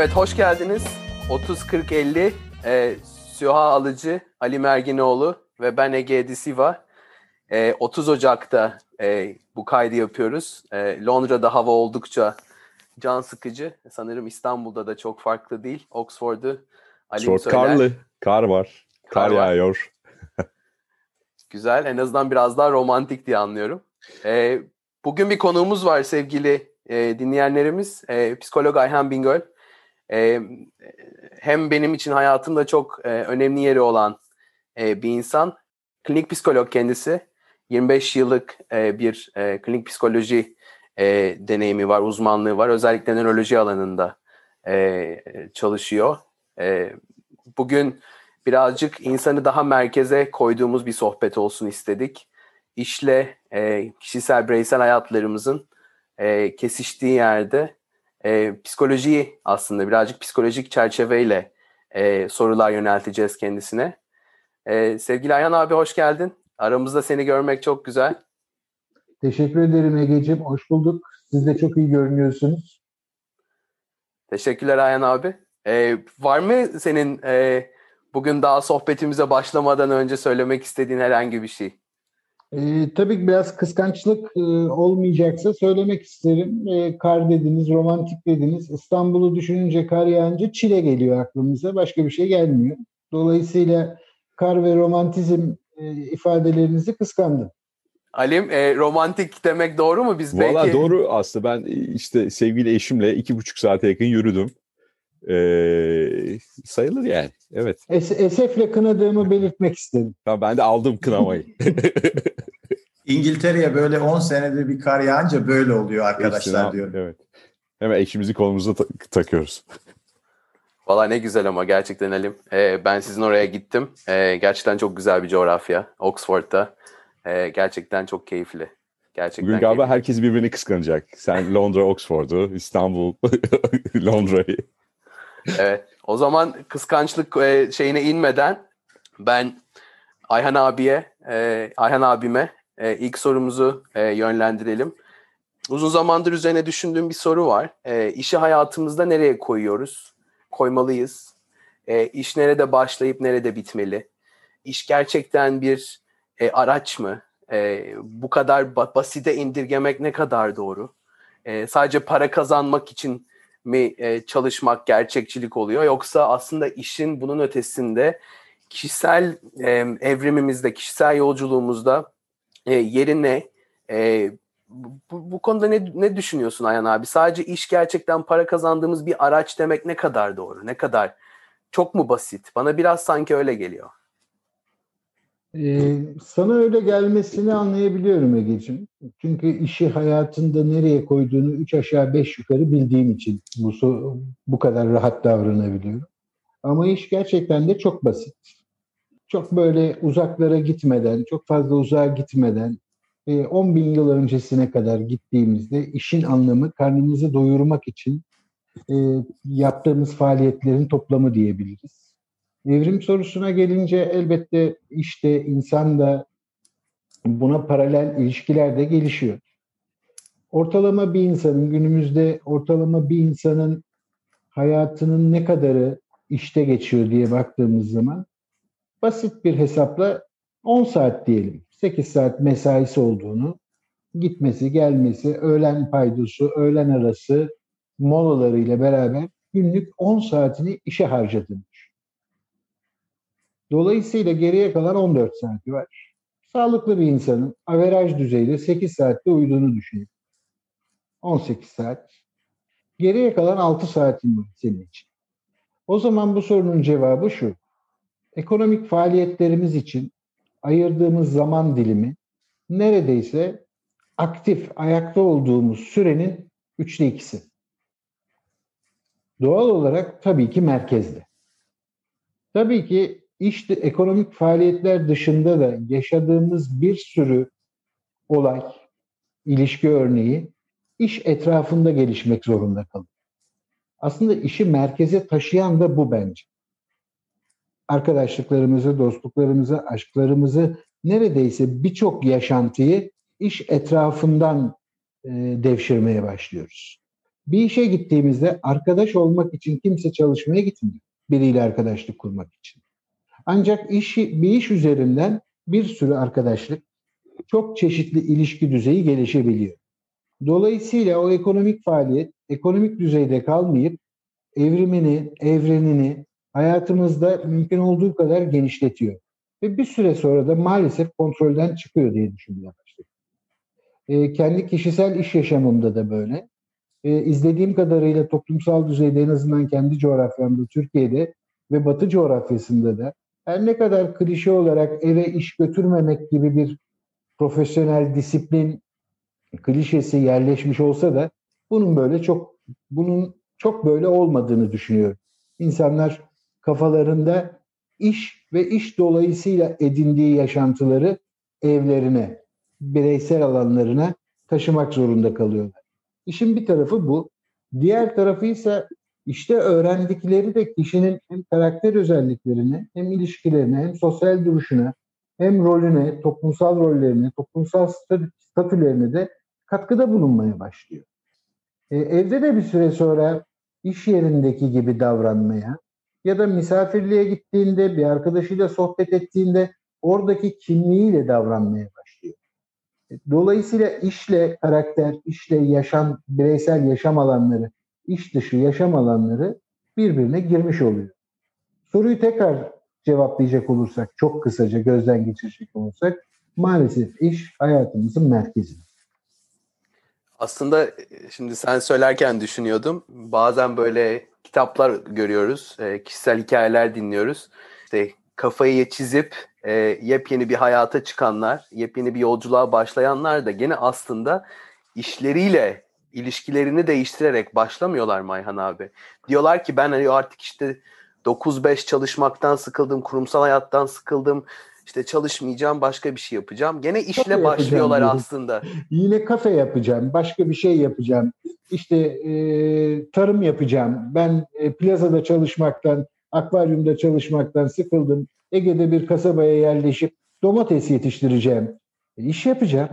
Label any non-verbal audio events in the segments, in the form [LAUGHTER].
Evet hoş geldiniz. 30-40-50 e, Süha Alıcı, Ali Merginoğlu ve ben Ege Edisiva. E, 30 Ocak'ta e, bu kaydı yapıyoruz. E, Londra'da hava oldukça can sıkıcı. Sanırım İstanbul'da da çok farklı değil. Oxford'u Ali Çok söyler. karlı. Kar var. Kar, kar yağıyor. [LAUGHS] Güzel. En azından biraz daha romantik diye anlıyorum. E, bugün bir konuğumuz var sevgili e, dinleyenlerimiz. E, psikolog Ayhan Bingöl. E, hem benim için hayatımda çok e, önemli yeri olan e, bir insan. Klinik psikolog kendisi. 25 yıllık e, bir e, klinik psikoloji e, deneyimi var, uzmanlığı var. Özellikle nöroloji alanında e, çalışıyor. E, bugün birazcık insanı daha merkeze koyduğumuz bir sohbet olsun istedik. İşle e, kişisel bireysel hayatlarımızın e, kesiştiği yerde e, psikolojiyi aslında birazcık psikolojik çerçeveyle e, sorular yönelteceğiz kendisine. E, sevgili Ayhan abi hoş geldin. Aramızda seni görmek çok güzel. Teşekkür ederim Ege'ciğim. Hoş bulduk. Siz de çok iyi görünüyorsunuz. Teşekkürler Ayhan abi. E, var mı senin e, bugün daha sohbetimize başlamadan önce söylemek istediğin herhangi bir şey? E, tabii ki biraz kıskançlık e, olmayacaksa söylemek isterim. E, kar dediniz, romantik dediniz. İstanbul'u düşününce kar yağınca çile geliyor aklımıza. Başka bir şey gelmiyor. Dolayısıyla kar ve romantizm e, ifadelerinizi kıskandım. Alim e, romantik demek doğru mu? Biz Valla belki... doğru aslında ben işte sevgili eşimle iki buçuk saate yakın yürüdüm. Ee, sayılır yani. Evet. Es esefle kınadığımı belirtmek istedim. Tamam ben de aldım kınamayı. [LAUGHS] İngiltere'ye böyle 10 senede bir kar yağınca böyle oluyor arkadaşlar Hepsini, diyorum. Evet. Hemen eşimizi kolumuza ta- takıyoruz. Valla ne güzel ama gerçekten Halim. Ee, ben sizin oraya gittim. Ee, gerçekten çok güzel bir coğrafya. Oxford'da. Ee, gerçekten çok keyifli. Gerçekten Bugün galiba keyifli. herkes birbirini kıskanacak. Sen Londra, Oxford'u, İstanbul, [LAUGHS] Londra'yı. Evet. O zaman kıskançlık e, şeyine inmeden ben Ayhan abiye, e, Ayhan abime e, ilk sorumuzu yönlendirelim. Uzun zamandır üzerine düşündüğüm bir soru var. İşi hayatımızda nereye koyuyoruz? Koymalıyız. İş nerede başlayıp nerede bitmeli? İş gerçekten bir araç mı? Bu kadar basite indirgemek ne kadar doğru? Sadece para kazanmak için mi e, çalışmak gerçekçilik oluyor? Yoksa aslında işin bunun ötesinde kişisel e, evrimimizde, kişisel yolculuğumuzda e, yerine e, bu, bu konuda ne, ne düşünüyorsun Ayhan abi? Sadece iş gerçekten para kazandığımız bir araç demek ne kadar doğru? Ne kadar çok mu basit? Bana biraz sanki öyle geliyor. Ee, sana öyle gelmesini anlayabiliyorum Ege'ciğim. Çünkü işi hayatında nereye koyduğunu üç aşağı beş yukarı bildiğim için bu, bu kadar rahat davranabiliyorum. Ama iş gerçekten de çok basit. Çok böyle uzaklara gitmeden, çok fazla uzağa gitmeden, 10 e, bin yıl öncesine kadar gittiğimizde işin anlamı karnımızı doyurmak için e, yaptığımız faaliyetlerin toplamı diyebiliriz. Evrim sorusuna gelince elbette işte insan da buna paralel ilişkiler de gelişiyor. Ortalama bir insanın günümüzde ortalama bir insanın hayatının ne kadarı işte geçiyor diye baktığımız zaman basit bir hesapla 10 saat diyelim. 8 saat mesaisi olduğunu, gitmesi, gelmesi, öğlen paydosu, öğlen arası molalarıyla beraber günlük 10 saatini işe harcadığını Dolayısıyla geriye kalan 14 saati var. Sağlıklı bir insanın averaj düzeyde 8 saatte uyuduğunu düşünün. 18 saat. Geriye kalan 6 saatin var senin için. O zaman bu sorunun cevabı şu. Ekonomik faaliyetlerimiz için ayırdığımız zaman dilimi neredeyse aktif, ayakta olduğumuz sürenin üçte ikisi. Doğal olarak tabii ki merkezde. Tabii ki işte ekonomik faaliyetler dışında da yaşadığımız bir sürü olay, ilişki örneği iş etrafında gelişmek zorunda kalıyor. Aslında işi merkeze taşıyan da bu bence. Arkadaşlıklarımızı, dostluklarımızı, aşklarımızı neredeyse birçok yaşantıyı iş etrafından e, devşirmeye başlıyoruz. Bir işe gittiğimizde arkadaş olmak için kimse çalışmaya gitmiyor. Biriyle arkadaşlık kurmak için. Ancak işi, bir iş üzerinden bir sürü arkadaşlık, çok çeşitli ilişki düzeyi gelişebiliyor. Dolayısıyla o ekonomik faaliyet ekonomik düzeyde kalmayıp evrimini, evrenini hayatımızda mümkün olduğu kadar genişletiyor. Ve bir süre sonra da maalesef kontrolden çıkıyor diye düşünmeye başladım. E, kendi kişisel iş yaşamımda da böyle. E, izlediğim kadarıyla toplumsal düzeyde en azından kendi coğrafyamda, Türkiye'de ve Batı coğrafyasında da her ne kadar klişe olarak eve iş götürmemek gibi bir profesyonel disiplin klişesi yerleşmiş olsa da bunun böyle çok bunun çok böyle olmadığını düşünüyorum. İnsanlar kafalarında iş ve iş dolayısıyla edindiği yaşantıları evlerine, bireysel alanlarına taşımak zorunda kalıyorlar. İşin bir tarafı bu. Diğer tarafı ise işte öğrendikleri de kişinin hem karakter özelliklerine, hem ilişkilerine, hem sosyal duruşuna, hem rolüne, toplumsal rollerine, toplumsal statülerine de katkıda bulunmaya başlıyor. E, evde de bir süre sonra iş yerindeki gibi davranmaya ya da misafirliğe gittiğinde bir arkadaşıyla sohbet ettiğinde oradaki kimliğiyle davranmaya başlıyor. E, dolayısıyla işle karakter, işle yaşam, bireysel yaşam alanları, iş dışı yaşam alanları birbirine girmiş oluyor. Soruyu tekrar cevaplayacak olursak, çok kısaca gözden geçirecek olursak, maalesef iş hayatımızın merkezinde. Aslında e, şimdi sen söylerken düşünüyordum. Bazen böyle kitaplar görüyoruz, e, kişisel hikayeler dinliyoruz. İşte kafayı çizip e, yepyeni bir hayata çıkanlar, yepyeni bir yolculuğa başlayanlar da gene aslında işleriyle ilişkilerini değiştirerek başlamıyorlar Mayhan abi. Diyorlar ki ben hani artık işte 9-5 çalışmaktan sıkıldım, kurumsal hayattan sıkıldım, işte çalışmayacağım, başka bir şey yapacağım. Gene işle kafe başlıyorlar aslında. Yine kafe yapacağım, başka bir şey yapacağım. İşte e, tarım yapacağım. Ben e, plazada çalışmaktan, akvaryumda çalışmaktan sıkıldım. Ege'de bir kasabaya yerleşip domates yetiştireceğim. E, iş yapacağım.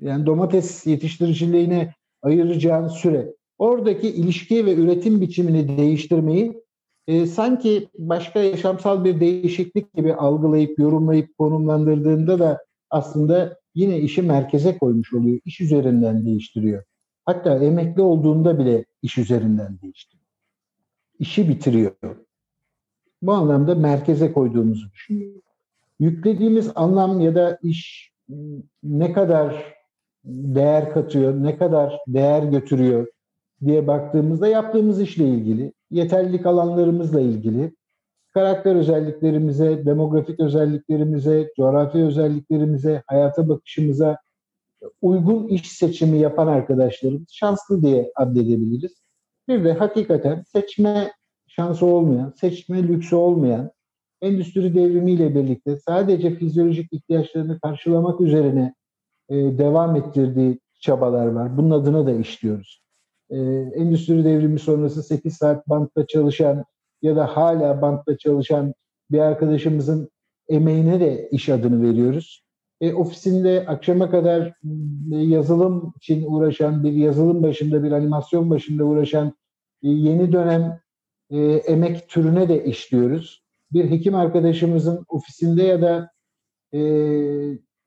Yani domates yetiştiriciliğine ayıracağın süre. Oradaki ilişki ve üretim biçimini değiştirmeyi e, sanki başka yaşamsal bir değişiklik gibi algılayıp, yorumlayıp, konumlandırdığında da aslında yine işi merkeze koymuş oluyor. İş üzerinden değiştiriyor. Hatta emekli olduğunda bile iş üzerinden değiştiriyor. İşi bitiriyor. Bu anlamda merkeze koyduğumuzu düşünüyorum. Yüklediğimiz anlam ya da iş ne kadar değer katıyor, ne kadar değer götürüyor diye baktığımızda yaptığımız işle ilgili, yeterlilik alanlarımızla ilgili, karakter özelliklerimize, demografik özelliklerimize, coğrafi özelliklerimize, hayata bakışımıza uygun iş seçimi yapan arkadaşlarımız şanslı diye addedebiliriz. Bir de hakikaten seçme şansı olmayan, seçme lüksü olmayan, endüstri devrimiyle birlikte sadece fizyolojik ihtiyaçlarını karşılamak üzerine e, devam ettirdiği çabalar var. Bunun adına da işliyoruz e, endüstri devrimi sonrası 8 saat bantta çalışan ya da hala bantta çalışan bir arkadaşımızın emeğine de iş adını veriyoruz. E, ofisinde akşama kadar yazılım için uğraşan, bir yazılım başında, bir animasyon başında uğraşan e, yeni dönem e, emek türüne de işliyoruz. Bir hekim arkadaşımızın ofisinde ya da e,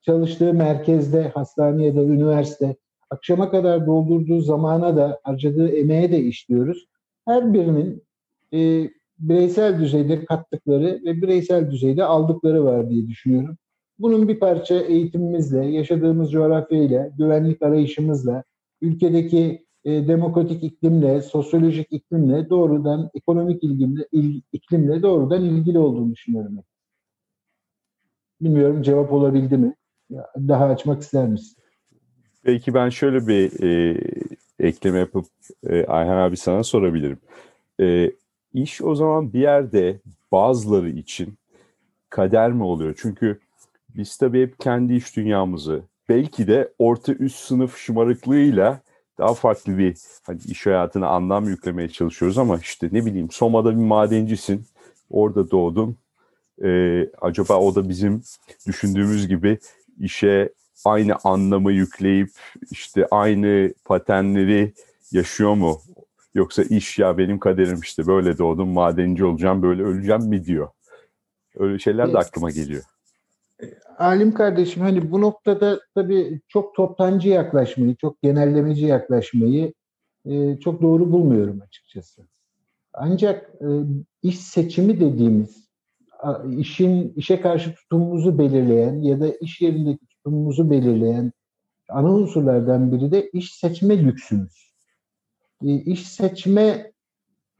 çalıştığı merkezde, hastane ya da üniversite akşama kadar doldurduğu zamana da harcadığı emeğe de işliyoruz. Her birinin e, bireysel düzeyde kattıkları ve bireysel düzeyde aldıkları var diye düşünüyorum. Bunun bir parça eğitimimizle, yaşadığımız coğrafyayla, güvenlik arayışımızla, ülkedeki e, demokratik iklimle, sosyolojik iklimle doğrudan, ekonomik ilgimle, il, iklimle doğrudan ilgili olduğunu düşünüyorum. Bilmiyorum cevap olabildi mi? Daha açmak ister misin? Belki ben şöyle bir e, ekleme yapıp e, Ayhan abi sana sorabilirim. E, iş o zaman bir yerde bazıları için kader mi oluyor? Çünkü biz tabii hep kendi iş dünyamızı belki de orta üst sınıf şımarıklığıyla daha farklı bir hani iş hayatına anlam yüklemeye çalışıyoruz ama işte ne bileyim Soma'da bir madencisin, orada doğdun. Ee, acaba o da bizim düşündüğümüz gibi işe aynı anlamı yükleyip işte aynı patenleri yaşıyor mu? Yoksa iş ya benim kaderim işte böyle doğdum madenci olacağım böyle öleceğim mi diyor. Öyle şeyler de aklıma geliyor. Alim kardeşim hani bu noktada tabii çok toptancı yaklaşmayı, çok genellemeci yaklaşmayı e, çok doğru bulmuyorum açıkçası. Ancak e, iş seçimi dediğimiz işin işe karşı tutumumuzu belirleyen ya da iş yerindeki tutumumuzu belirleyen ana unsurlardan biri de iş seçme lüksümüz. E, iş seçme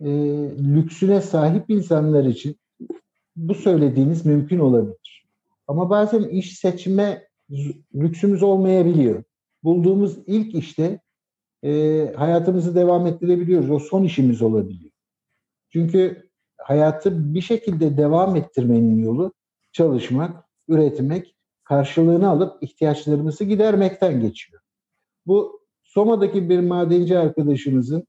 e, lüksüne sahip insanlar için bu söylediğiniz mümkün olabilir. Ama bazen iş seçme lüksümüz olmayabiliyor. Bulduğumuz ilk işte e, hayatımızı devam ettirebiliyoruz. O son işimiz olabiliyor. Çünkü hayatı bir şekilde devam ettirmenin yolu çalışmak, üretmek, karşılığını alıp ihtiyaçlarımızı gidermekten geçiyor. Bu Soma'daki bir madenci arkadaşımızın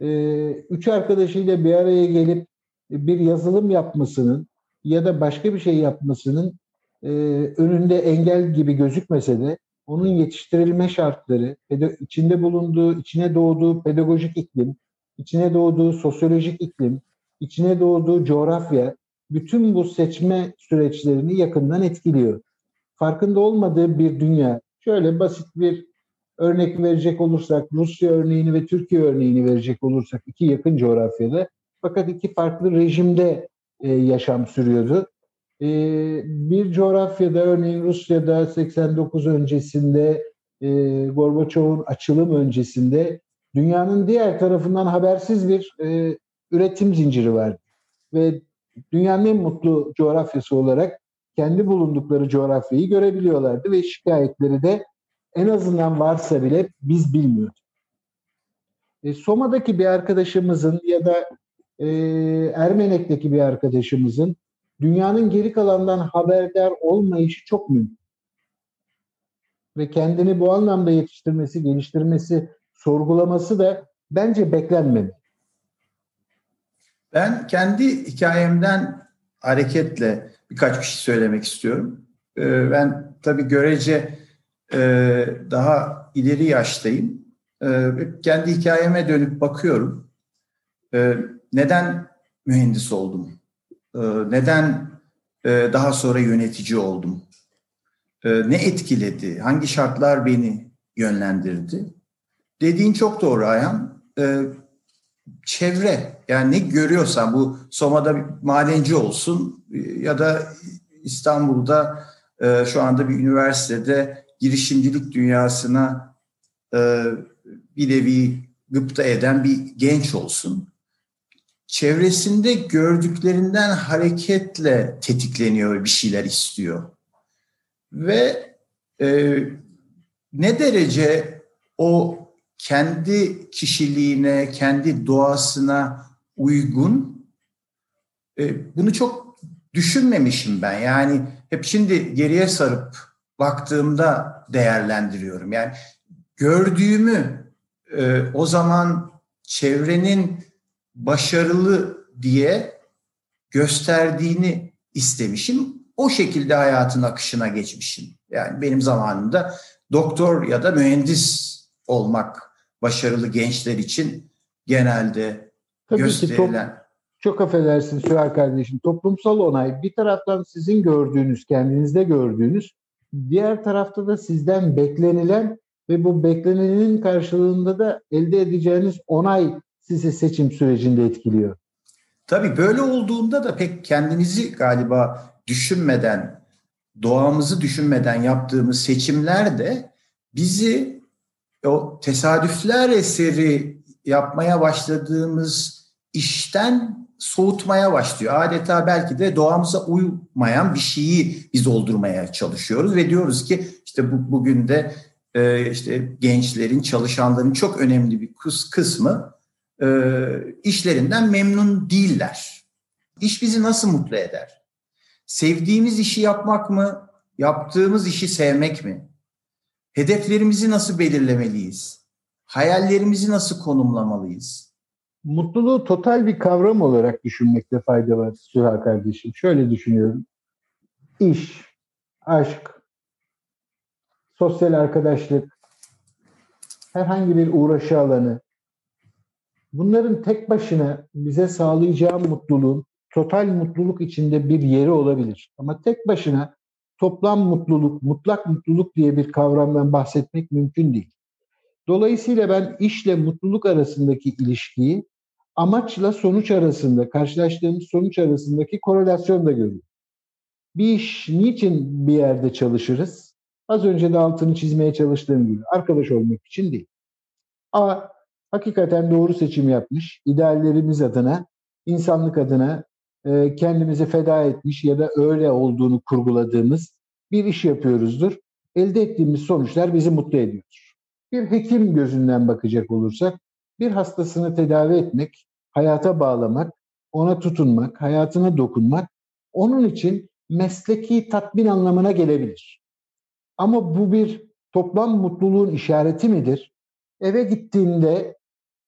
e, üç arkadaşıyla bir araya gelip bir yazılım yapmasının ya da başka bir şey yapmasının e, önünde engel gibi gözükmese de onun yetiştirilme şartları, içinde bulunduğu, içine doğduğu pedagojik iklim, içine doğduğu sosyolojik iklim, içine doğduğu coğrafya bütün bu seçme süreçlerini yakından etkiliyor. Farkında olmadığı bir dünya. Şöyle basit bir örnek verecek olursak, Rusya örneğini ve Türkiye örneğini verecek olursak iki yakın coğrafyada fakat iki farklı rejimde e, yaşam sürüyordu. E, bir coğrafyada örneğin Rusya'da 89 öncesinde e, Gorbaçov'un açılım öncesinde dünyanın diğer tarafından habersiz bir e, üretim zinciri var. Ve dünyanın en mutlu coğrafyası olarak kendi bulundukları coğrafyayı görebiliyorlardı ve şikayetleri de en azından varsa bile biz bilmiyorduk. E, Soma'daki bir arkadaşımızın ya da e, Ermenek'teki bir arkadaşımızın dünyanın geri kalanından haberdar olmayışı çok mümkün. Ve kendini bu anlamda yetiştirmesi, geliştirmesi, sorgulaması da bence beklenmemeli. Ben kendi hikayemden hareketle birkaç bir şey söylemek istiyorum. Ee, ben tabii görece e, daha ileri yaştayım. Ee, kendi hikayeme dönüp bakıyorum. Ee, neden mühendis oldum? Neden e, daha sonra yönetici oldum? Ne etkiledi? Hangi şartlar beni yönlendirdi? Dediğin çok doğru Ayhan çevre yani ne görüyorsan bu Soma'da bir madenci olsun ya da İstanbul'da e, şu anda bir üniversitede girişimcilik dünyasına e, bir nevi gıpta eden bir genç olsun. Çevresinde gördüklerinden hareketle tetikleniyor bir şeyler istiyor. Ve e, ne derece o kendi kişiliğine, kendi doğasına uygun. E, bunu çok düşünmemişim ben. Yani hep şimdi geriye sarıp baktığımda değerlendiriyorum. Yani gördüğümü e, o zaman çevrenin başarılı diye gösterdiğini istemişim. O şekilde hayatın akışına geçmişim. Yani benim zamanımda doktor ya da mühendis olmak başarılı gençler için genelde Tabii gösterilen. Ki top, çok affedersin Süher kardeşim. Toplumsal onay bir taraftan sizin gördüğünüz, kendinizde gördüğünüz, diğer tarafta da sizden beklenilen ve bu beklenenin karşılığında da elde edeceğiniz onay sizi seçim sürecinde etkiliyor. Tabii böyle olduğunda da pek kendimizi galiba düşünmeden, doğamızı düşünmeden yaptığımız seçimler de bizi o tesadüfler eseri yapmaya başladığımız işten soğutmaya başlıyor. Adeta belki de doğamıza uymayan bir şeyi biz oldurmaya çalışıyoruz ve diyoruz ki işte bu, bugün de e, işte gençlerin, çalışanların çok önemli bir kısmı e, işlerinden memnun değiller. İş bizi nasıl mutlu eder? Sevdiğimiz işi yapmak mı? Yaptığımız işi sevmek mi? Hedeflerimizi nasıl belirlemeliyiz? Hayallerimizi nasıl konumlamalıyız? Mutluluğu total bir kavram olarak düşünmekte fayda var Süha kardeşim. Şöyle düşünüyorum. İş, aşk, sosyal arkadaşlık, herhangi bir uğraşı alanı, bunların tek başına bize sağlayacağı mutluluğun total mutluluk içinde bir yeri olabilir. Ama tek başına toplam mutluluk, mutlak mutluluk diye bir kavramdan bahsetmek mümkün değil. Dolayısıyla ben işle mutluluk arasındaki ilişkiyi amaçla sonuç arasında, karşılaştığımız sonuç arasındaki korelasyon da görüyorum. Bir iş niçin bir yerde çalışırız? Az önce de altını çizmeye çalıştığım gibi arkadaş olmak için değil. A hakikaten doğru seçim yapmış, ideallerimiz adına, insanlık adına e, kendimizi feda etmiş ya da öyle olduğunu kurguladığımız bir iş yapıyoruzdur. Elde ettiğimiz sonuçlar bizi mutlu ediyor. Bir hekim gözünden bakacak olursak, bir hastasını tedavi etmek, hayata bağlamak, ona tutunmak, hayatına dokunmak, onun için mesleki tatmin anlamına gelebilir. Ama bu bir toplam mutluluğun işareti midir? Eve gittiğinde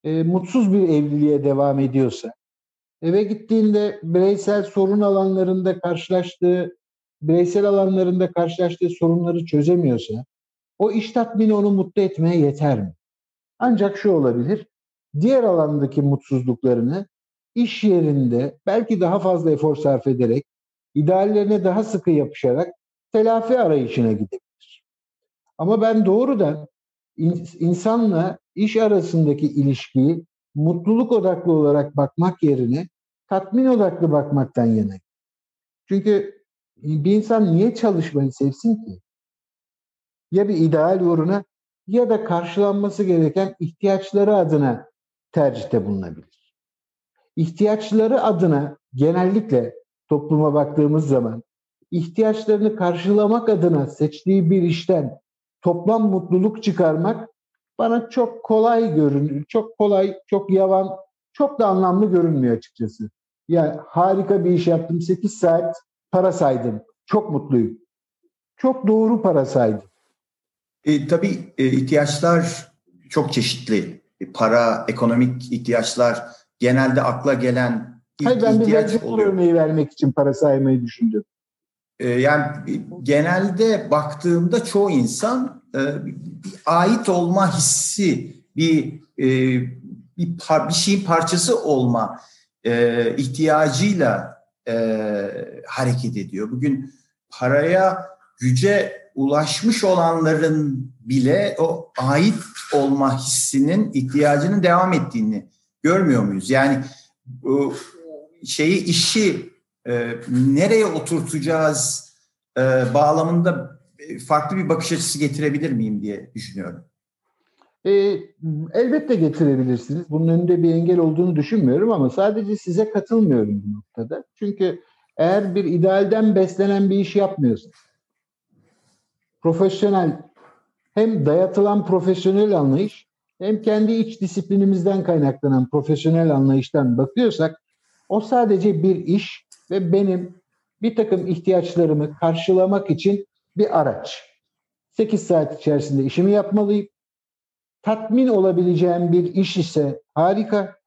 e, mutsuz bir evliliğe devam ediyorsa, eve gittiğinde bireysel sorun alanlarında karşılaştığı, bireysel alanlarında karşılaştığı sorunları çözemiyorsa, o iş tatmini onu mutlu etmeye yeter mi? Ancak şu olabilir, diğer alandaki mutsuzluklarını iş yerinde belki daha fazla efor sarf ederek, ideallerine daha sıkı yapışarak telafi arayışına gidebilir. Ama ben doğrudan insanla iş arasındaki ilişkiyi mutluluk odaklı olarak bakmak yerine tatmin odaklı bakmaktan yanayım. Çünkü bir insan niye çalışmayı sevsin ki? Ya bir ideal uğruna ya da karşılanması gereken ihtiyaçları adına tercihte bulunabilir. İhtiyaçları adına genellikle topluma baktığımız zaman ihtiyaçlarını karşılamak adına seçtiği bir işten toplam mutluluk çıkarmak bana çok kolay görünüyor. Çok kolay, çok yavan, çok da anlamlı görünmüyor açıkçası. Ya harika bir iş yaptım, 8 saat para saydım. Çok mutluyum. Çok doğru para saydım. E, tabii e, ihtiyaçlar çok çeşitli. E, para, ekonomik ihtiyaçlar genelde akla gelen Hayır, ben ihtiyaç bir oluyor. örneği vermek için para saymayı düşündüm. E, yani genelde baktığımda çoğu insan e, bir ait olma hissi, bir e, bir, bir şeyin parçası olma e, ihtiyacıyla hareket ediyor. Bugün paraya, güce ulaşmış olanların bile o ait olma hissinin ihtiyacının devam ettiğini görmüyor muyuz? Yani şeyi işi e, nereye oturtacağız e, bağlamında farklı bir bakış açısı getirebilir miyim diye düşünüyorum. E, elbette getirebilirsiniz. Bunun önünde bir engel olduğunu düşünmüyorum ama sadece size katılmıyorum bu noktada. Çünkü eğer bir idealden beslenen bir iş yapmıyorsunuz, profesyonel hem dayatılan profesyonel anlayış hem kendi iç disiplinimizden kaynaklanan profesyonel anlayıştan bakıyorsak o sadece bir iş ve benim bir takım ihtiyaçlarımı karşılamak için bir araç. 8 saat içerisinde işimi yapmalıyım. Tatmin olabileceğim bir iş ise harika.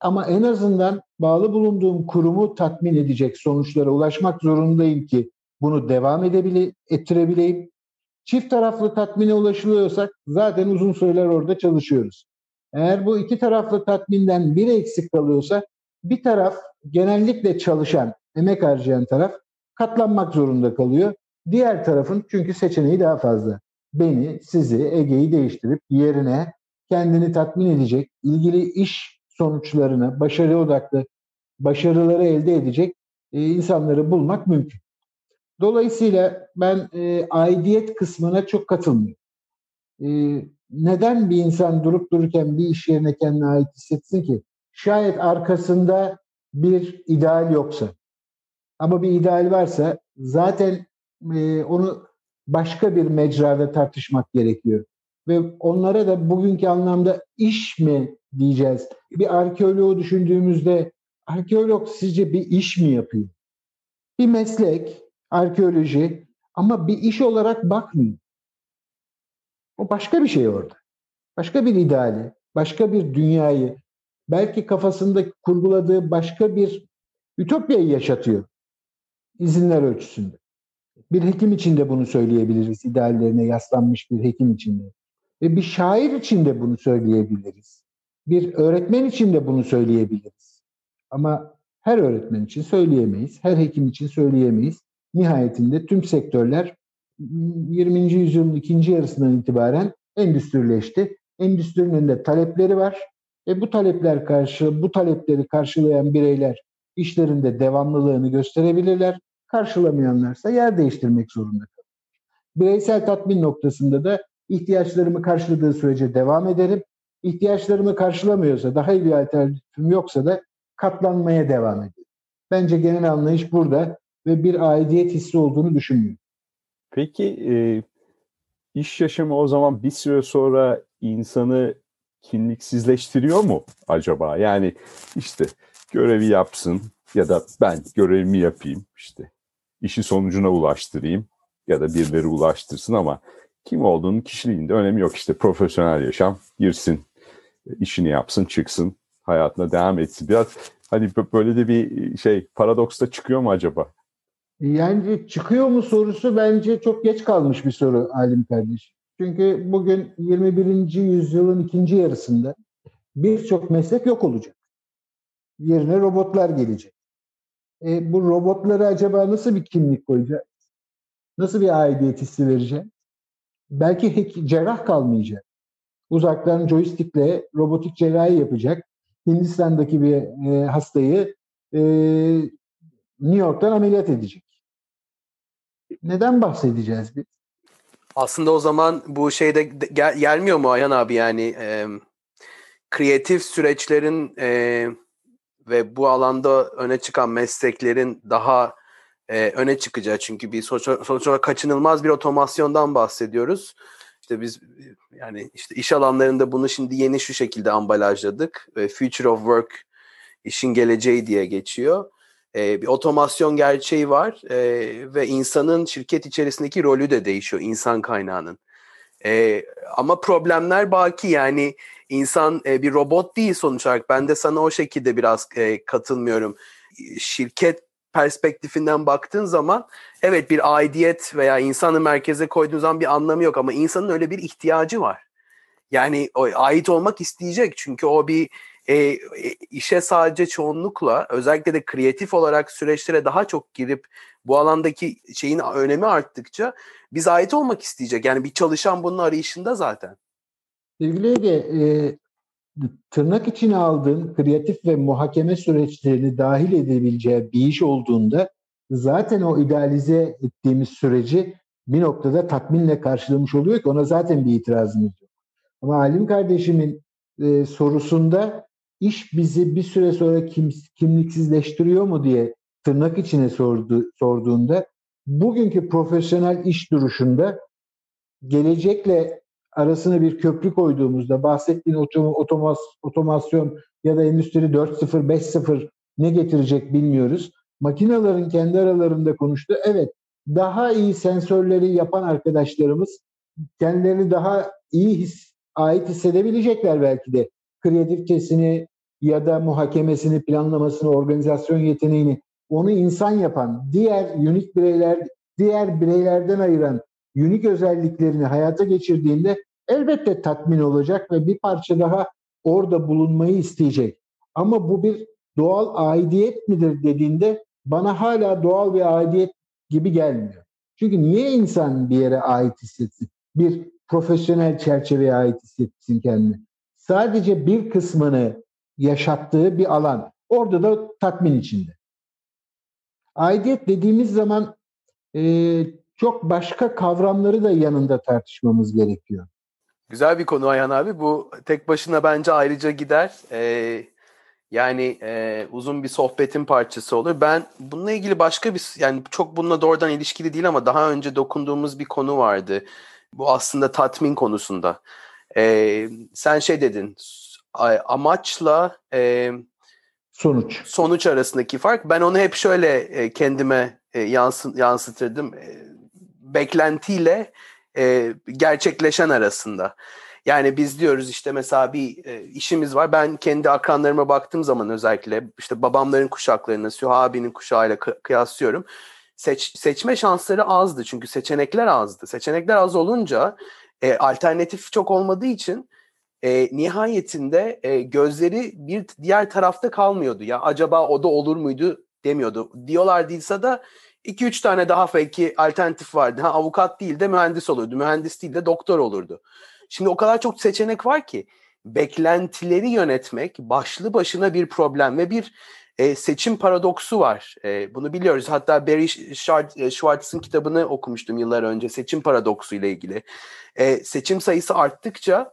Ama en azından bağlı bulunduğum kurumu tatmin edecek sonuçlara ulaşmak zorundayım ki bunu devam edebile, ettirebileyim. Çift taraflı tatmine ulaşılıyorsak zaten uzun süreler orada çalışıyoruz. Eğer bu iki taraflı tatminden biri eksik kalıyorsa bir taraf genellikle çalışan, emek harcayan taraf katlanmak zorunda kalıyor. Diğer tarafın çünkü seçeneği daha fazla. Beni, sizi, Ege'yi değiştirip yerine kendini tatmin edecek, ilgili iş sonuçlarına, başarı odaklı başarıları elde edecek e, insanları bulmak mümkün. Dolayısıyla ben e, aidiyet kısmına çok katılmıyorum. E, neden bir insan durup dururken bir iş yerine kendine ait hissetsin ki? Şayet arkasında bir ideal yoksa. Ama bir ideal varsa zaten e, onu başka bir mecrada tartışmak gerekiyor. Ve onlara da bugünkü anlamda iş mi diyeceğiz? Bir arkeoloğu düşündüğümüzde arkeolog sizce bir iş mi yapıyor? Bir meslek, arkeoloji ama bir iş olarak bakmıyor. O başka bir şey orada. Başka bir ideali, başka bir dünyayı, belki kafasında kurguladığı başka bir ütopyayı yaşatıyor izinler ölçüsünde. Bir hekim için de bunu söyleyebiliriz. ideallerine yaslanmış bir hekim için de. Ve bir şair için de bunu söyleyebiliriz. Bir öğretmen için de bunu söyleyebiliriz. Ama her öğretmen için söyleyemeyiz, her hekim için söyleyemeyiz. Nihayetinde tüm sektörler 20. yüzyılın ikinci yarısından itibaren endüstrileşti. Endüstrinin de talepleri var. E bu talepler karşı bu talepleri karşılayan bireyler işlerinde devamlılığını gösterebilirler. Karşılamayanlarsa yer değiştirmek zorunda kalır. Bireysel tatmin noktasında da ihtiyaçlarımı karşıladığı sürece devam ederim. İhtiyaçlarımı karşılamıyorsa, daha iyi bir alternatifim yoksa da katlanmaya devam ederim. Bence genel anlayış burada ve bir aidiyet hissi olduğunu düşünmüyorum. Peki e, iş yaşamı o zaman bir süre sonra insanı kimliksizleştiriyor mu acaba? Yani işte görevi yapsın ya da ben görevimi yapayım işte işi sonucuna ulaştırayım ya da birileri ulaştırsın ama kim olduğunun kişiliğinde önemi yok. İşte profesyonel yaşam girsin, işini yapsın, çıksın, hayatına devam etsin. Biraz hani böyle de bir şey paradoksta çıkıyor mu acaba? Yani çıkıyor mu sorusu bence çok geç kalmış bir soru Alim kardeşim. Çünkü bugün 21. yüzyılın ikinci yarısında birçok meslek yok olacak. Yerine robotlar gelecek. E, bu robotlara acaba nasıl bir kimlik koyacak? Nasıl bir aidiyet hissi verecek? Belki hek- cerrah kalmayacak. Uzaktan joystickle robotik cerrahi yapacak. Hindistan'daki bir e, hastayı e, New York'tan ameliyat edecek. Neden bahsedeceğiz biz? Aslında o zaman bu şeyde gel, gelmiyor mu Ayhan abi yani e, kreatif süreçlerin e, ve bu alanda öne çıkan mesleklerin daha e, öne çıkacağı çünkü bir sonuç, olarak kaçınılmaz bir otomasyondan bahsediyoruz. İşte biz yani işte iş alanlarında bunu şimdi yeni şu şekilde ambalajladık. Future of Work işin geleceği diye geçiyor. E, bir otomasyon gerçeği var e, ve insanın şirket içerisindeki rolü de değişiyor insan kaynağının. E, ama problemler baki yani insan e, bir robot değil sonuç olarak. Ben de sana o şekilde biraz e, katılmıyorum. Şirket perspektifinden baktığın zaman evet bir aidiyet veya insanı merkeze koyduğun zaman bir anlamı yok ama insanın öyle bir ihtiyacı var. Yani o, ait olmak isteyecek çünkü o bir e, işe sadece çoğunlukla özellikle de kreatif olarak süreçlere daha çok girip bu alandaki şeyin önemi arttıkça biz ait olmak isteyecek. Yani bir çalışan bunun arayışında zaten. Sevgili Ege, e, tırnak içine aldığın kreatif ve muhakeme süreçlerini dahil edebileceği bir iş olduğunda zaten o idealize ettiğimiz süreci bir noktada tatminle karşılamış oluyor ki ona zaten bir itirazımız yok. Ama Halim kardeşimin e, sorusunda iş bizi bir süre sonra kim, kimliksizleştiriyor mu diye tırnak içine sordu, sorduğunda bugünkü profesyonel iş duruşunda gelecekle arasına bir köprü koyduğumuzda bahsettiğin otomas, otomasyon ya da endüstri 4.0 5.0 ne getirecek bilmiyoruz. Makinaların kendi aralarında konuştu. Evet daha iyi sensörleri yapan arkadaşlarımız kendilerini daha iyi his, ait hissedebilecekler belki de. Kreativitesini ya da muhakemesini, planlamasını, organizasyon yeteneğini onu insan yapan, diğer unik bireyler, diğer bireylerden ayıran unik özelliklerini hayata geçirdiğinde elbette tatmin olacak ve bir parça daha orada bulunmayı isteyecek. Ama bu bir doğal aidiyet midir dediğinde bana hala doğal bir aidiyet gibi gelmiyor. Çünkü niye insan bir yere ait hissetsin? Bir profesyonel çerçeveye ait hissetsin kendini. Sadece bir kısmını yaşattığı bir alan. Orada da tatmin içinde. Aidiyet dediğimiz zaman e, çok başka kavramları da yanında tartışmamız gerekiyor. Güzel bir konu Ayhan abi. Bu tek başına bence ayrıca gider. Ee, yani e, uzun bir sohbetin parçası olur. Ben bununla ilgili başka bir yani çok bununla doğrudan ilişkili değil ama daha önce dokunduğumuz bir konu vardı. Bu aslında tatmin konusunda. Ee, sen şey dedin amaçla e, sonuç sonuç arasındaki fark. Ben onu hep şöyle e, kendime e, yansın, yansıtırdım. E, beklentiyle e, gerçekleşen arasında. Yani biz diyoruz işte mesela bir e, işimiz var. Ben kendi akranlarıma baktığım zaman özellikle işte babamların kuşaklarını, Süha abinin kuşağıyla kıyaslıyorum. Seç, seçme şansları azdı çünkü seçenekler azdı. Seçenekler az olunca e, alternatif çok olmadığı için e, nihayetinde e, gözleri bir diğer tarafta kalmıyordu. Ya acaba o da olur muydu demiyordu. Diyorlar değilse de 2-3 tane daha belki alternatif vardı. Ha, avukat değil de mühendis olurdu. Mühendis değil de doktor olurdu. Şimdi o kadar çok seçenek var ki beklentileri yönetmek başlı başına bir problem ve bir e, seçim paradoksu var. E, bunu biliyoruz. Hatta Barry e, Schwartz'ın kitabını okumuştum yıllar önce seçim paradoksu ile ilgili. E, seçim sayısı arttıkça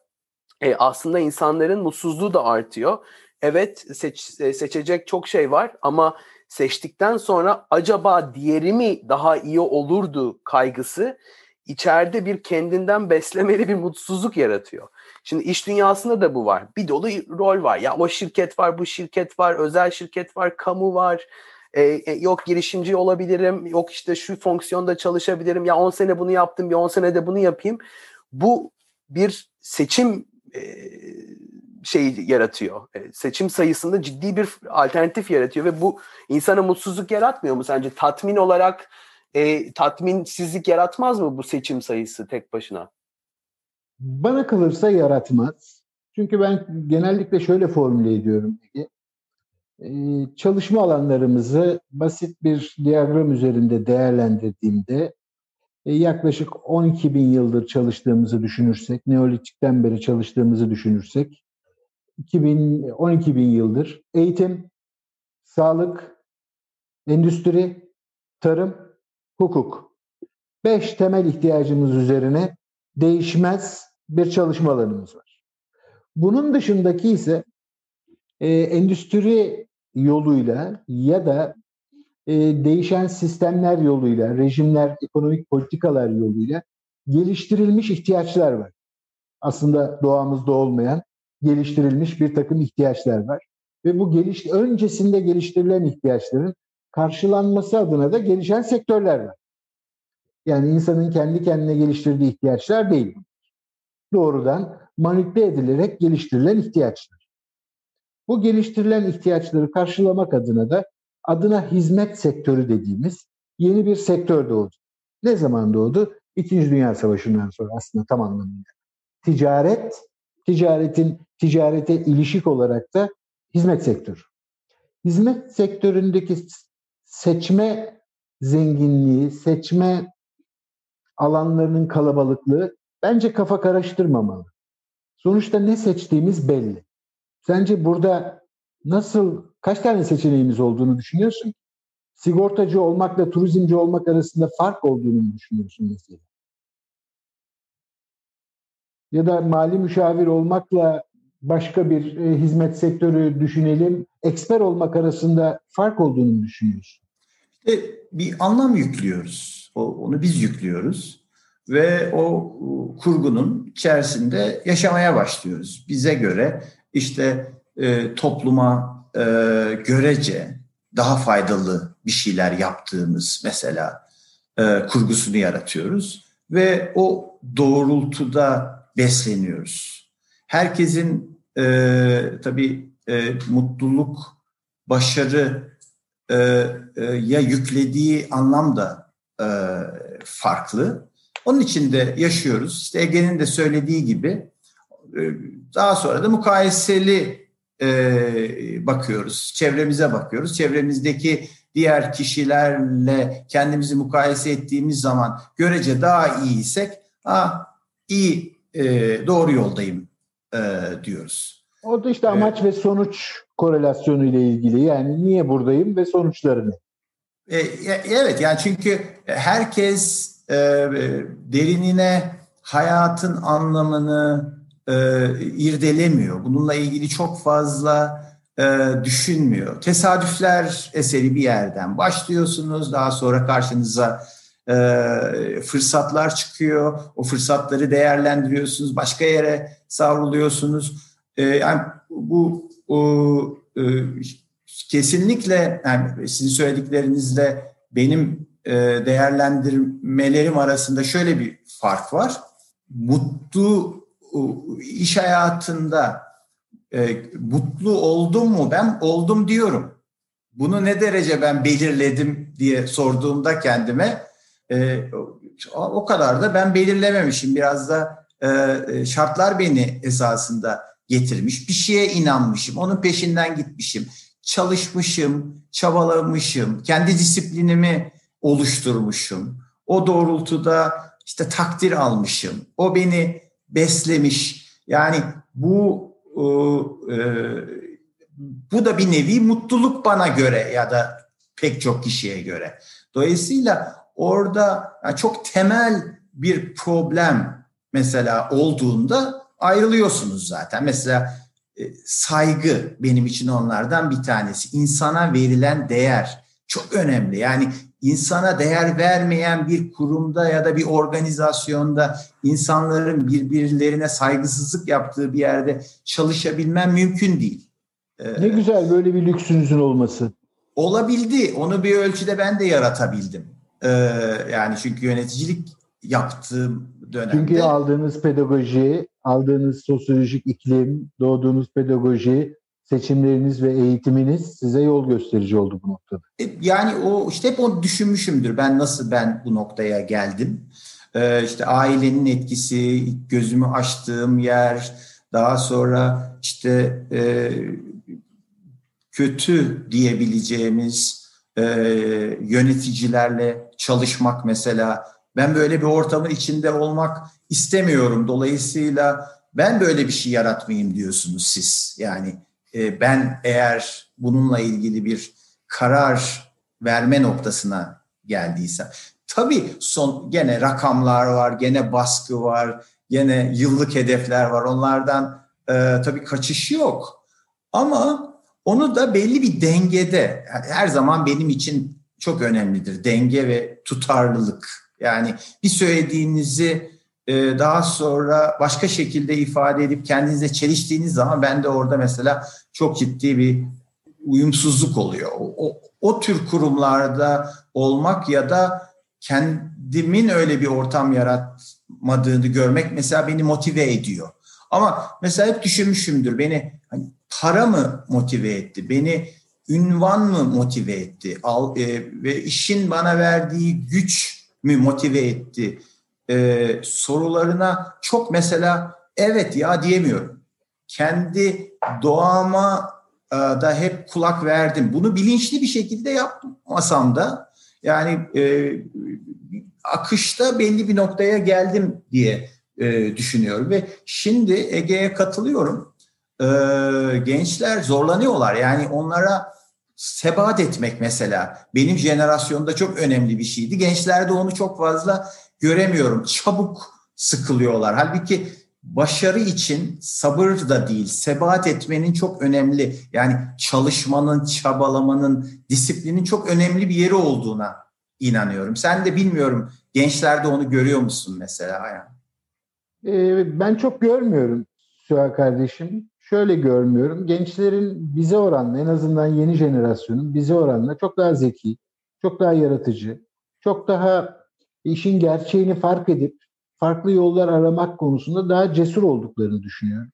e, aslında insanların mutsuzluğu da artıyor. Evet seç, e, seçecek çok şey var ama seçtikten sonra acaba diğeri mi daha iyi olurdu kaygısı içeride bir kendinden beslemeli bir mutsuzluk yaratıyor. Şimdi iş dünyasında da bu var. Bir dolu rol var. Ya o şirket var, bu şirket var, özel şirket var, kamu var. Ee, yok girişimci olabilirim, yok işte şu fonksiyonda çalışabilirim. Ya 10 sene bunu yaptım, bir 10 sene de bunu yapayım. Bu bir seçim e, şey yaratıyor. E, seçim sayısında ciddi bir alternatif yaratıyor ve bu insana mutsuzluk yaratmıyor mu sence? Tatmin olarak e, tatminsizlik yaratmaz mı bu seçim sayısı tek başına? Bana kalırsa yaratmaz. Çünkü ben genellikle şöyle formüle ediyorum. Ee, çalışma alanlarımızı basit bir diyagram üzerinde değerlendirdiğimde e, yaklaşık 12 bin yıldır çalıştığımızı düşünürsek, Neolitik'ten beri çalıştığımızı düşünürsek, 2000, 12 bin yıldır eğitim, sağlık, endüstri, tarım, hukuk. Beş temel ihtiyacımız üzerine değişmez bir çalışma alanımız var. Bunun dışındaki ise e, endüstri yoluyla ya da e, değişen sistemler yoluyla, rejimler, ekonomik politikalar yoluyla geliştirilmiş ihtiyaçlar var. Aslında doğamızda olmayan geliştirilmiş bir takım ihtiyaçlar var. Ve bu geliş, öncesinde geliştirilen ihtiyaçların karşılanması adına da gelişen sektörler var. Yani insanın kendi kendine geliştirdiği ihtiyaçlar değil. Doğrudan manipüle edilerek geliştirilen ihtiyaçlar. Bu geliştirilen ihtiyaçları karşılamak adına da adına hizmet sektörü dediğimiz yeni bir sektör doğdu. Ne zaman doğdu? İkinci Dünya Savaşı'ndan sonra aslında tam anlamıyla. Ticaret, ticaretin ticarete ilişik olarak da hizmet sektörü. Hizmet sektöründeki seçme zenginliği, seçme alanlarının kalabalıklığı bence kafa karıştırmamalı. Sonuçta ne seçtiğimiz belli. Sence burada nasıl, kaç tane seçeneğimiz olduğunu düşünüyorsun? Sigortacı olmakla turizmci olmak arasında fark olduğunu düşünüyorsun mesela? Ya da mali müşavir olmakla başka bir e, hizmet sektörü düşünelim. Eksper olmak arasında fark olduğunu düşünüyorsun? İşte bir anlam yüklüyoruz. O, onu biz yüklüyoruz ve o kurgunun içerisinde yaşamaya başlıyoruz. Bize göre işte e, topluma e, görece daha faydalı bir şeyler yaptığımız mesela e, kurgusunu yaratıyoruz ve o doğrultuda besleniyoruz. Herkesin e, tabii e, mutluluk, başarı e, e, ya yüklediği anlam da e, farklı. Onun için de yaşıyoruz. İşte Ege'nin de söylediği gibi e, daha sonra da mukayeseli e, bakıyoruz. Çevremize bakıyoruz. Çevremizdeki diğer kişilerle kendimizi mukayese ettiğimiz zaman görece daha iyiysek ha, iyi e, doğru yoldayım diyoruz. O da işte amaç evet. ve sonuç korelasyonu ile ilgili. Yani niye buradayım ve sonuçlarını. Evet yani çünkü herkes e, derinine hayatın anlamını e, irdelemiyor. Bununla ilgili çok fazla e, düşünmüyor. Tesadüfler eseri bir yerden başlıyorsunuz. Daha sonra karşınıza e, fırsatlar çıkıyor. O fırsatları değerlendiriyorsunuz. Başka yere savruluyorsunuz. E, yani bu o, e, kesinlikle yani sizin söylediklerinizle benim e, değerlendirmelerim arasında şöyle bir fark var. Mutlu iş hayatında e, mutlu oldum mu? Ben oldum diyorum. Bunu ne derece ben belirledim diye sorduğumda kendime e, o kadar da ben belirlememişim. Biraz da e, şartlar beni esasında getirmiş. Bir şeye inanmışım, onun peşinden gitmişim, çalışmışım, çabalamışım, kendi disiplinimi oluşturmuşum. O doğrultuda işte takdir almışım. O beni beslemiş. Yani bu e, bu da bir nevi mutluluk bana göre ya da pek çok kişiye göre. Dolayısıyla orada çok temel bir problem mesela olduğunda ayrılıyorsunuz zaten. Mesela e, saygı benim için onlardan bir tanesi. İnsana verilen değer çok önemli. Yani insana değer vermeyen bir kurumda ya da bir organizasyonda insanların birbirlerine saygısızlık yaptığı bir yerde çalışabilmem mümkün değil. Ee, ne güzel böyle bir lüksünüzün olması. Olabildi. Onu bir ölçüde ben de yaratabildim. Ee, yani çünkü yöneticilik yaptığım dönemde. Çünkü aldığınız pedagoji, aldığınız sosyolojik iklim, doğduğunuz pedagoji, seçimleriniz ve eğitiminiz size yol gösterici oldu bu noktada. E, yani o işte hep onu düşünmüşümdür. Ben nasıl ben bu noktaya geldim? Ee, işte ailenin etkisi, gözümü açtığım yer, daha sonra işte e, kötü diyebileceğimiz e, yöneticilerle çalışmak mesela. Ben böyle bir ortamın içinde olmak istemiyorum. Dolayısıyla ben böyle bir şey yaratmayayım diyorsunuz siz. Yani e, ben eğer bununla ilgili bir karar verme noktasına geldiysem. Tabii son gene rakamlar var, gene baskı var, gene yıllık hedefler var. Onlardan e, tabii kaçış yok. Ama onu da belli bir dengede, her zaman benim için çok önemlidir. Denge ve tutarlılık. Yani bir söylediğinizi daha sonra başka şekilde ifade edip kendinize çeliştiğiniz zaman ben de orada mesela çok ciddi bir uyumsuzluk oluyor. O, o, o tür kurumlarda olmak ya da kendimin öyle bir ortam yaratmadığını görmek mesela beni motive ediyor. Ama mesela hep düşünmüşümdür beni hani para mı motive etti? Beni ünvan mı motive etti? Al, e, ve işin bana verdiği güç mü motive etti? E, sorularına çok mesela evet ya diyemiyorum. Kendi doğama e, da hep kulak verdim. Bunu bilinçli bir şekilde yapmasam da yani e, akışta belli bir noktaya geldim diye e, düşünüyorum ve şimdi Ege'ye katılıyorum e, gençler zorlanıyorlar. Yani onlara sebat etmek mesela benim jenerasyonda çok önemli bir şeydi. Gençlerde onu çok fazla göremiyorum. Çabuk sıkılıyorlar. Halbuki başarı için sabır da değil, sebat etmenin çok önemli. Yani çalışmanın, çabalamanın, disiplinin çok önemli bir yeri olduğuna inanıyorum. Sen de bilmiyorum gençlerde onu görüyor musun mesela? Yani? Ee, ben çok görmüyorum Süha kardeşim şöyle görmüyorum. Gençlerin bize oranla en azından yeni jenerasyonun bize oranla çok daha zeki, çok daha yaratıcı, çok daha işin gerçeğini fark edip farklı yollar aramak konusunda daha cesur olduklarını düşünüyorum.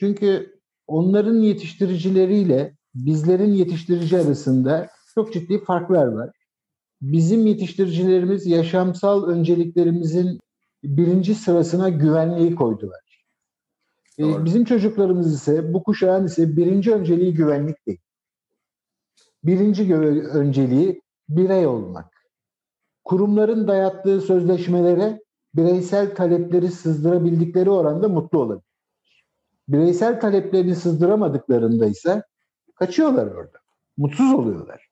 Çünkü onların yetiştiricileriyle bizlerin yetiştirici arasında çok ciddi farklar var. Bizim yetiştiricilerimiz yaşamsal önceliklerimizin birinci sırasına güvenliği koydular. E, bizim çocuklarımız ise bu kuşağın ise birinci önceliği güvenlik değil. Birinci önceliği birey olmak. Kurumların dayattığı sözleşmelere bireysel talepleri sızdırabildikleri oranda mutlu olabilir. Bireysel taleplerini sızdıramadıklarında ise kaçıyorlar orada. Mutsuz oluyorlar.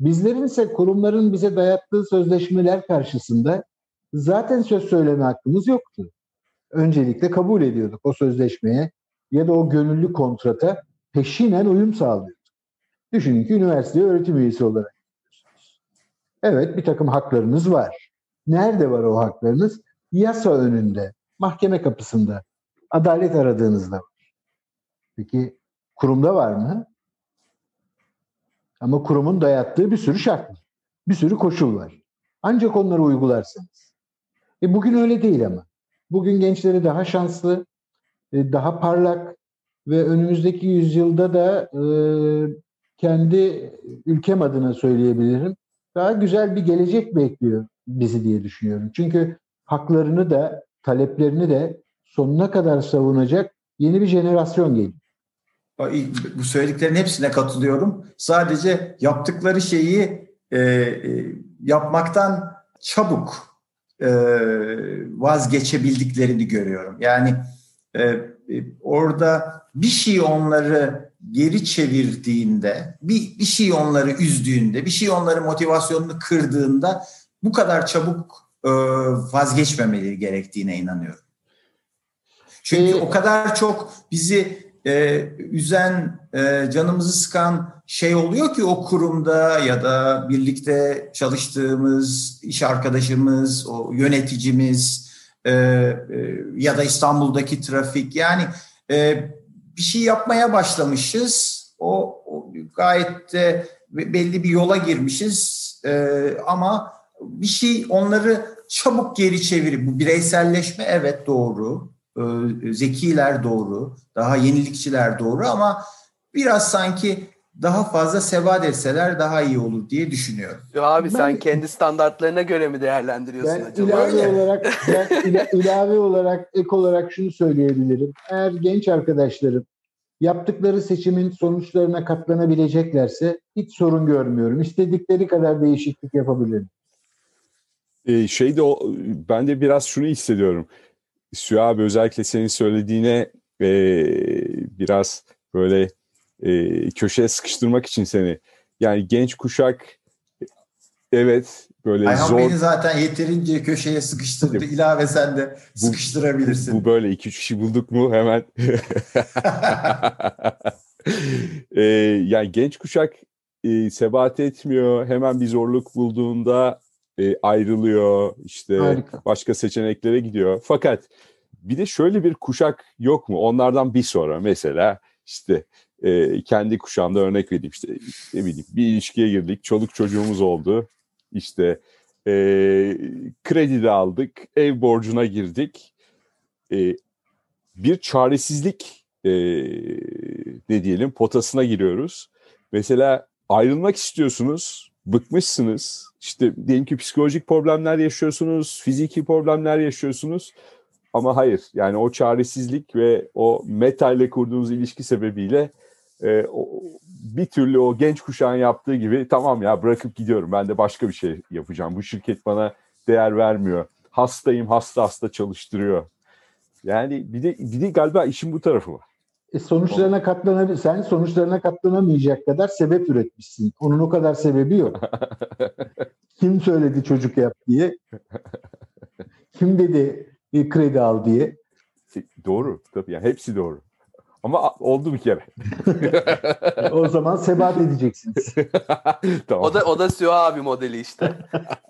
Bizlerin ise kurumların bize dayattığı sözleşmeler karşısında zaten söz söyleme hakkımız yoktu öncelikle kabul ediyorduk o sözleşmeye ya da o gönüllü kontrata peşinen uyum sağlıyorduk. Düşünün ki üniversite öğretim üyesi olarak. Evet bir takım haklarınız var. Nerede var o haklarınız? Yasa önünde, mahkeme kapısında, adalet aradığınızda var. Peki kurumda var mı? Ama kurumun dayattığı bir sürü şart var. Bir sürü koşul var. Ancak onları uygularsınız. E bugün öyle değil ama. Bugün gençleri daha şanslı, e, daha parlak ve önümüzdeki yüzyılda da e, kendi ülkem adına söyleyebilirim. Daha güzel bir gelecek bekliyor bizi diye düşünüyorum. Çünkü haklarını da taleplerini de sonuna kadar savunacak yeni bir jenerasyon geliyor. Bu söylediklerin hepsine katılıyorum. Sadece yaptıkları şeyi e, e, yapmaktan çabuk e, vazgeçebildiklerini görüyorum. Yani e, e, orada bir şey onları geri çevirdiğinde, bir, bir şey onları üzdüğünde, bir şey onların motivasyonunu kırdığında bu kadar çabuk e, vazgeçmemeleri gerektiğine inanıyorum. Çünkü ee, o kadar çok bizi e, üzen, e, canımızı sıkan şey oluyor ki o kurumda ya da birlikte çalıştığımız iş arkadaşımız, o yöneticimiz e, e, ya da İstanbul'daki trafik yani e, bir şey yapmaya başlamışız. O, o gayet de belli bir yola girmişiz e, ama bir şey onları çabuk geri çevirip bu bireyselleşme evet doğru e, zekiler doğru, daha yenilikçiler doğru ama biraz sanki daha fazla sebat etseler daha iyi olur diye düşünüyorum. Yo abi ben, sen kendi standartlarına göre mi değerlendiriyorsun ben acaba? Ilave Öyle. olarak ben ila, [LAUGHS] ilave olarak ek olarak şunu söyleyebilirim. Eğer genç arkadaşlarım yaptıkları seçimin sonuçlarına katlanabileceklerse hiç sorun görmüyorum. İstedikleri kadar değişiklik yapabilirim. Ee, şey de o, ben de biraz şunu hissediyorum. Süha abi özellikle senin söylediğine e, biraz böyle e, köşeye sıkıştırmak için seni. Yani genç kuşak evet böyle Ayhan zor. beni zaten yeterince köşeye sıkıştırdı. İlave sen de bu, sıkıştırabilirsin. Bu, bu böyle iki üç kişi bulduk mu hemen. [LAUGHS] [LAUGHS] e, yani genç kuşak e, sebat etmiyor. Hemen bir zorluk bulduğunda e, ayrılıyor. işte Harika. başka seçeneklere gidiyor. Fakat bir de şöyle bir kuşak yok mu? Onlardan bir sonra mesela işte e, kendi kuşağımda örnek vereyim işte ne bileyim bir ilişkiye girdik, çoluk çocuğumuz oldu. İşte e, kredi de aldık, ev borcuna girdik. E, bir çaresizlik e, ne diyelim potasına giriyoruz. Mesela ayrılmak istiyorsunuz, bıkmışsınız. İşte diyelim ki psikolojik problemler yaşıyorsunuz, fiziki problemler yaşıyorsunuz. Ama hayır yani o çaresizlik ve o meta ile kurduğunuz ilişki sebebiyle e, o, bir türlü o genç kuşağın yaptığı gibi tamam ya bırakıp gidiyorum ben de başka bir şey yapacağım. Bu şirket bana değer vermiyor. Hastayım hasta hasta çalıştırıyor. Yani bir de, bir de galiba işin bu tarafı var. E sonuçlarına katlanabilir. Sen sonuçlarına katlanamayacak kadar sebep üretmişsin. Onun o kadar sebebi yok. [LAUGHS] Kim söyledi çocuk yap diye? Kim dedi e, kredi al diye? Doğru. Tabii yani hepsi doğru. Ama oldu bir kere. [LAUGHS] o zaman sebat edeceksiniz. [LAUGHS] tamam. O da o da Süha abi modeli işte.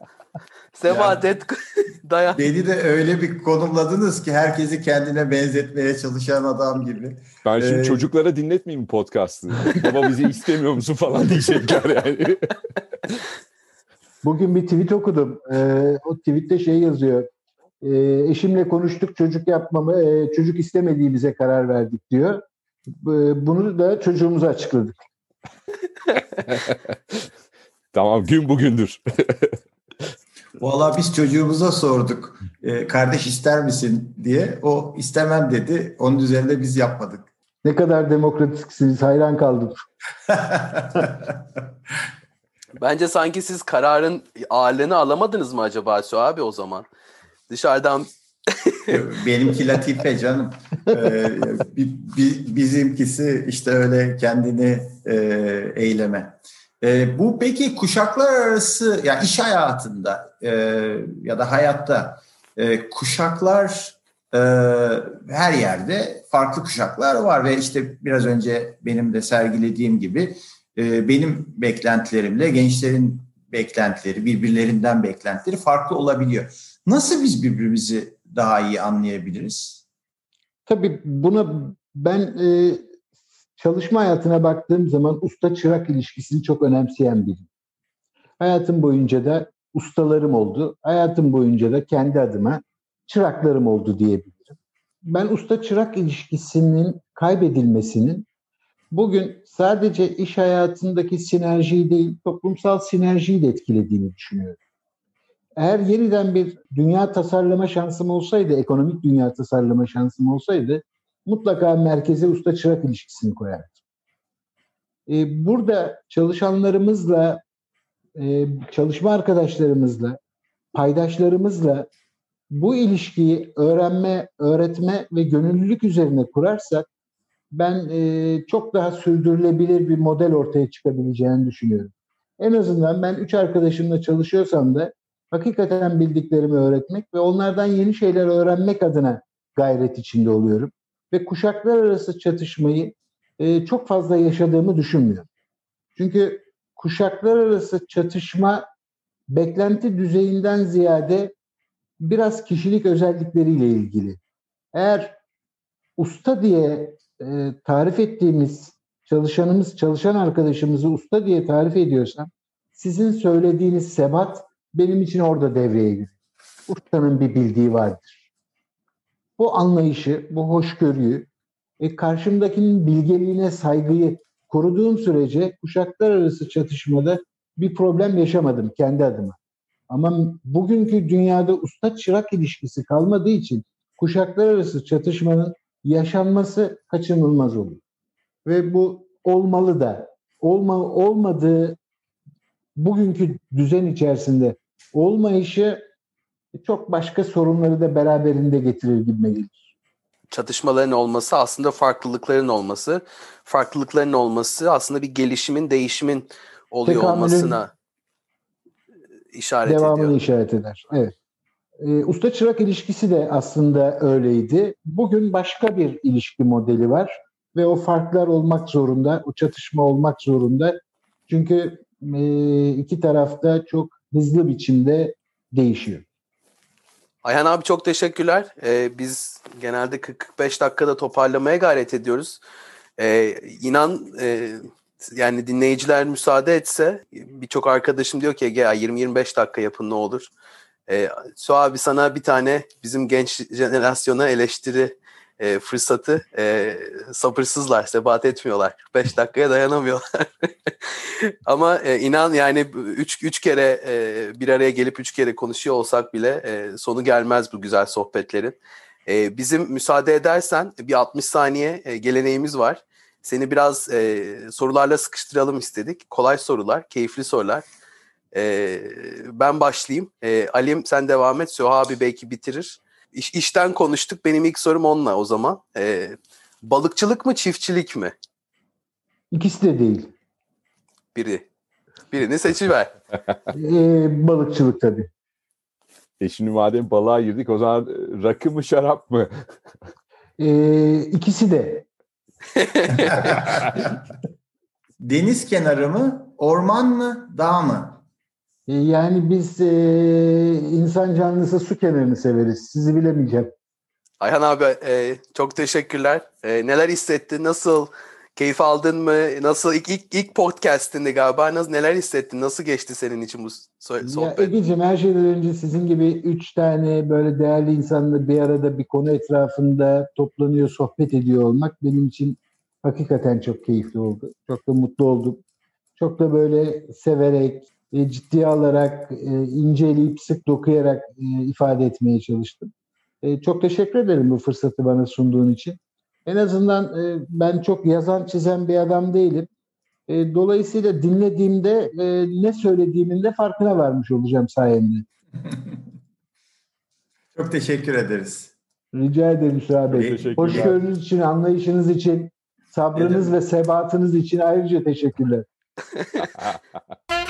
[LAUGHS] sebat yani, et dayan. Beni de öyle bir konumladınız ki herkesi kendine benzetmeye çalışan adam gibi. Ben şimdi ee, çocuklara dinletmeyeyim podcast'ı. Baba bizi istemiyor musun falan diyecekler yani. Bugün bir tweet okudum. Ee, o tweette şey yazıyor. Ee, eşimle konuştuk çocuk yapmamı, e, çocuk istemediğimize karar verdik diyor. Ee, bunu da çocuğumuza açıkladık. [LAUGHS] tamam gün bugündür. [LAUGHS] Valla biz çocuğumuza sorduk. E, kardeş ister misin diye. O istemem dedi. Onun üzerinde biz yapmadık. Ne kadar demokratiksiniz. Hayran kaldım. [LAUGHS] Bence sanki siz kararın ağırlığını alamadınız mı acaba Su abi o zaman? Dışarıdan Benimki latife canım. [LAUGHS] Ee, bizimkisi işte öyle kendini e, eyleme. E, bu peki kuşaklar arası yani iş hayatında e, ya da hayatta e, kuşaklar e, her yerde farklı kuşaklar var ve işte biraz önce benim de sergilediğim gibi e, benim beklentilerimle gençlerin beklentileri birbirlerinden beklentileri farklı olabiliyor. Nasıl biz birbirimizi daha iyi anlayabiliriz? Tabii buna ben e, çalışma hayatına baktığım zaman usta çırak ilişkisini çok önemseyen biriyim. Hayatım boyunca da ustalarım oldu. Hayatım boyunca da kendi adıma çıraklarım oldu diyebilirim. Ben usta çırak ilişkisinin kaybedilmesinin bugün sadece iş hayatındaki sinerjiyi değil, toplumsal sinerjiyi de etkilediğini düşünüyorum. Eğer yeniden bir dünya tasarlama şansım olsaydı, ekonomik dünya tasarlama şansım olsaydı mutlaka merkeze usta çırak ilişkisini koyardım. Ee, burada çalışanlarımızla, e, çalışma arkadaşlarımızla, paydaşlarımızla bu ilişkiyi öğrenme, öğretme ve gönüllülük üzerine kurarsak ben e, çok daha sürdürülebilir bir model ortaya çıkabileceğini düşünüyorum. En azından ben üç arkadaşımla çalışıyorsam da hakikaten bildiklerimi öğretmek ve onlardan yeni şeyler öğrenmek adına gayret içinde oluyorum. Ve kuşaklar arası çatışmayı e, çok fazla yaşadığımı düşünmüyorum. Çünkü kuşaklar arası çatışma beklenti düzeyinden ziyade biraz kişilik özellikleriyle ilgili. Eğer usta diye e, tarif ettiğimiz çalışanımız, çalışan arkadaşımızı usta diye tarif ediyorsam sizin söylediğiniz sebat benim için orada devreye giriyor. Ustanın bir bildiği vardır. Bu anlayışı, bu hoşgörüyü, e, karşımdakinin bilgeliğine saygıyı koruduğum sürece kuşaklar arası çatışmada bir problem yaşamadım kendi adıma. Ama bugünkü dünyada usta çırak ilişkisi kalmadığı için kuşaklar arası çatışmanın yaşanması kaçınılmaz oluyor. Ve bu olmalı da olma, olmadığı bugünkü düzen içerisinde olmayışı çok başka sorunları da beraberinde getirir gibi gelir. Çatışmaların olması aslında farklılıkların olması. Farklılıkların olması aslında bir gelişimin, değişimin oluyor Tekamülün olmasına işaret devamını ediyor. işaret eder. Evet. E, usta çırak ilişkisi de aslında öyleydi. Bugün başka bir ilişki modeli var ve o farklar olmak zorunda, o çatışma olmak zorunda. Çünkü e, iki tarafta çok hızlı biçimde değişiyor. Ayhan abi çok teşekkürler. Ee, biz genelde 40-45 dakikada toparlamaya gayret ediyoruz. Ee, inan e, yani dinleyiciler müsaade etse birçok arkadaşım diyor ki Ege 20-25 dakika yapın ne olur. Ee, Su abi sana bir tane bizim genç jenerasyona eleştiri e, fırsatı e, sabırsızlar, sebat etmiyorlar. 5 dakikaya dayanamıyorlar. [LAUGHS] Ama e, inan yani 3 üç kere e, bir araya gelip 3 kere konuşuyor olsak bile e, sonu gelmez bu güzel sohbetlerin. E, bizim müsaade edersen bir 60 saniye e, geleneğimiz var. Seni biraz e, sorularla sıkıştıralım istedik. Kolay sorular, keyifli sorular. E, ben başlayayım. E, Alim sen devam et. Süha abi belki bitirir. İş, işten konuştuk. Benim ilk sorum onunla o zaman. E, balıkçılık mı çiftçilik mi? İkisi de değil. Biri. Birini seçiver. [LAUGHS] ee, balıkçılık tabii. E şimdi madem balığa girdik o zaman rakı mı şarap mı? ee, ikisi de. [LAUGHS] Deniz kenarı mı, orman mı, dağ mı? E, yani biz e, insan canlısı su kenarını severiz. Sizi bilemeyeceğim. Ayhan abi e, çok teşekkürler. E, neler hissettin? Nasıl? Keyif aldın mı? Nasıl? ilk ilk, ilk podcast'inde galiba. Nasıl, neler hissettin? Nasıl geçti senin için bu sohbet? Ya Ege'ciğim her şeyden önce sizin gibi üç tane böyle değerli insanla bir arada bir konu etrafında toplanıyor, sohbet ediyor olmak benim için hakikaten çok keyifli oldu. Çok da mutlu oldum. Çok da böyle severek, e, ciddiye alarak, e, inceleyip sık dokuyarak e, ifade etmeye çalıştım. E, çok teşekkür ederim bu fırsatı bana sunduğun için. En azından e, ben çok yazan çizen bir adam değilim. E, dolayısıyla dinlediğimde e, ne söylediğimin de farkına varmış olacağım sayende. [LAUGHS] Çok teşekkür ederiz. Rica ederim Süha Bey. Hoşgörünüz için, anlayışınız için, sabrınız ve sebatınız için ayrıca teşekkürler. [LAUGHS]